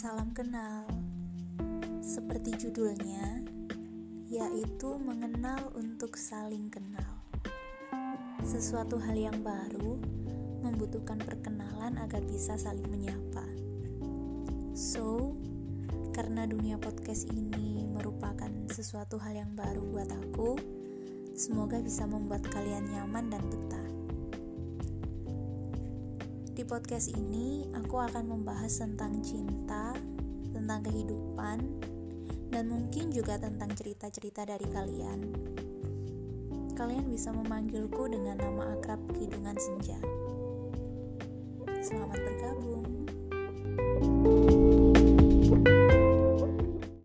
Kenal, seperti judulnya, yaitu mengenal untuk saling kenal. Sesuatu hal yang baru membutuhkan perkenalan agar bisa saling menyapa. So, karena dunia podcast ini merupakan sesuatu hal yang baru buat aku, semoga bisa membuat kalian nyaman dan betah. Podcast ini, aku akan membahas tentang cinta, tentang kehidupan, dan mungkin juga tentang cerita-cerita dari kalian. Kalian bisa memanggilku dengan nama akrab Kidungan Senja. Selamat bergabung.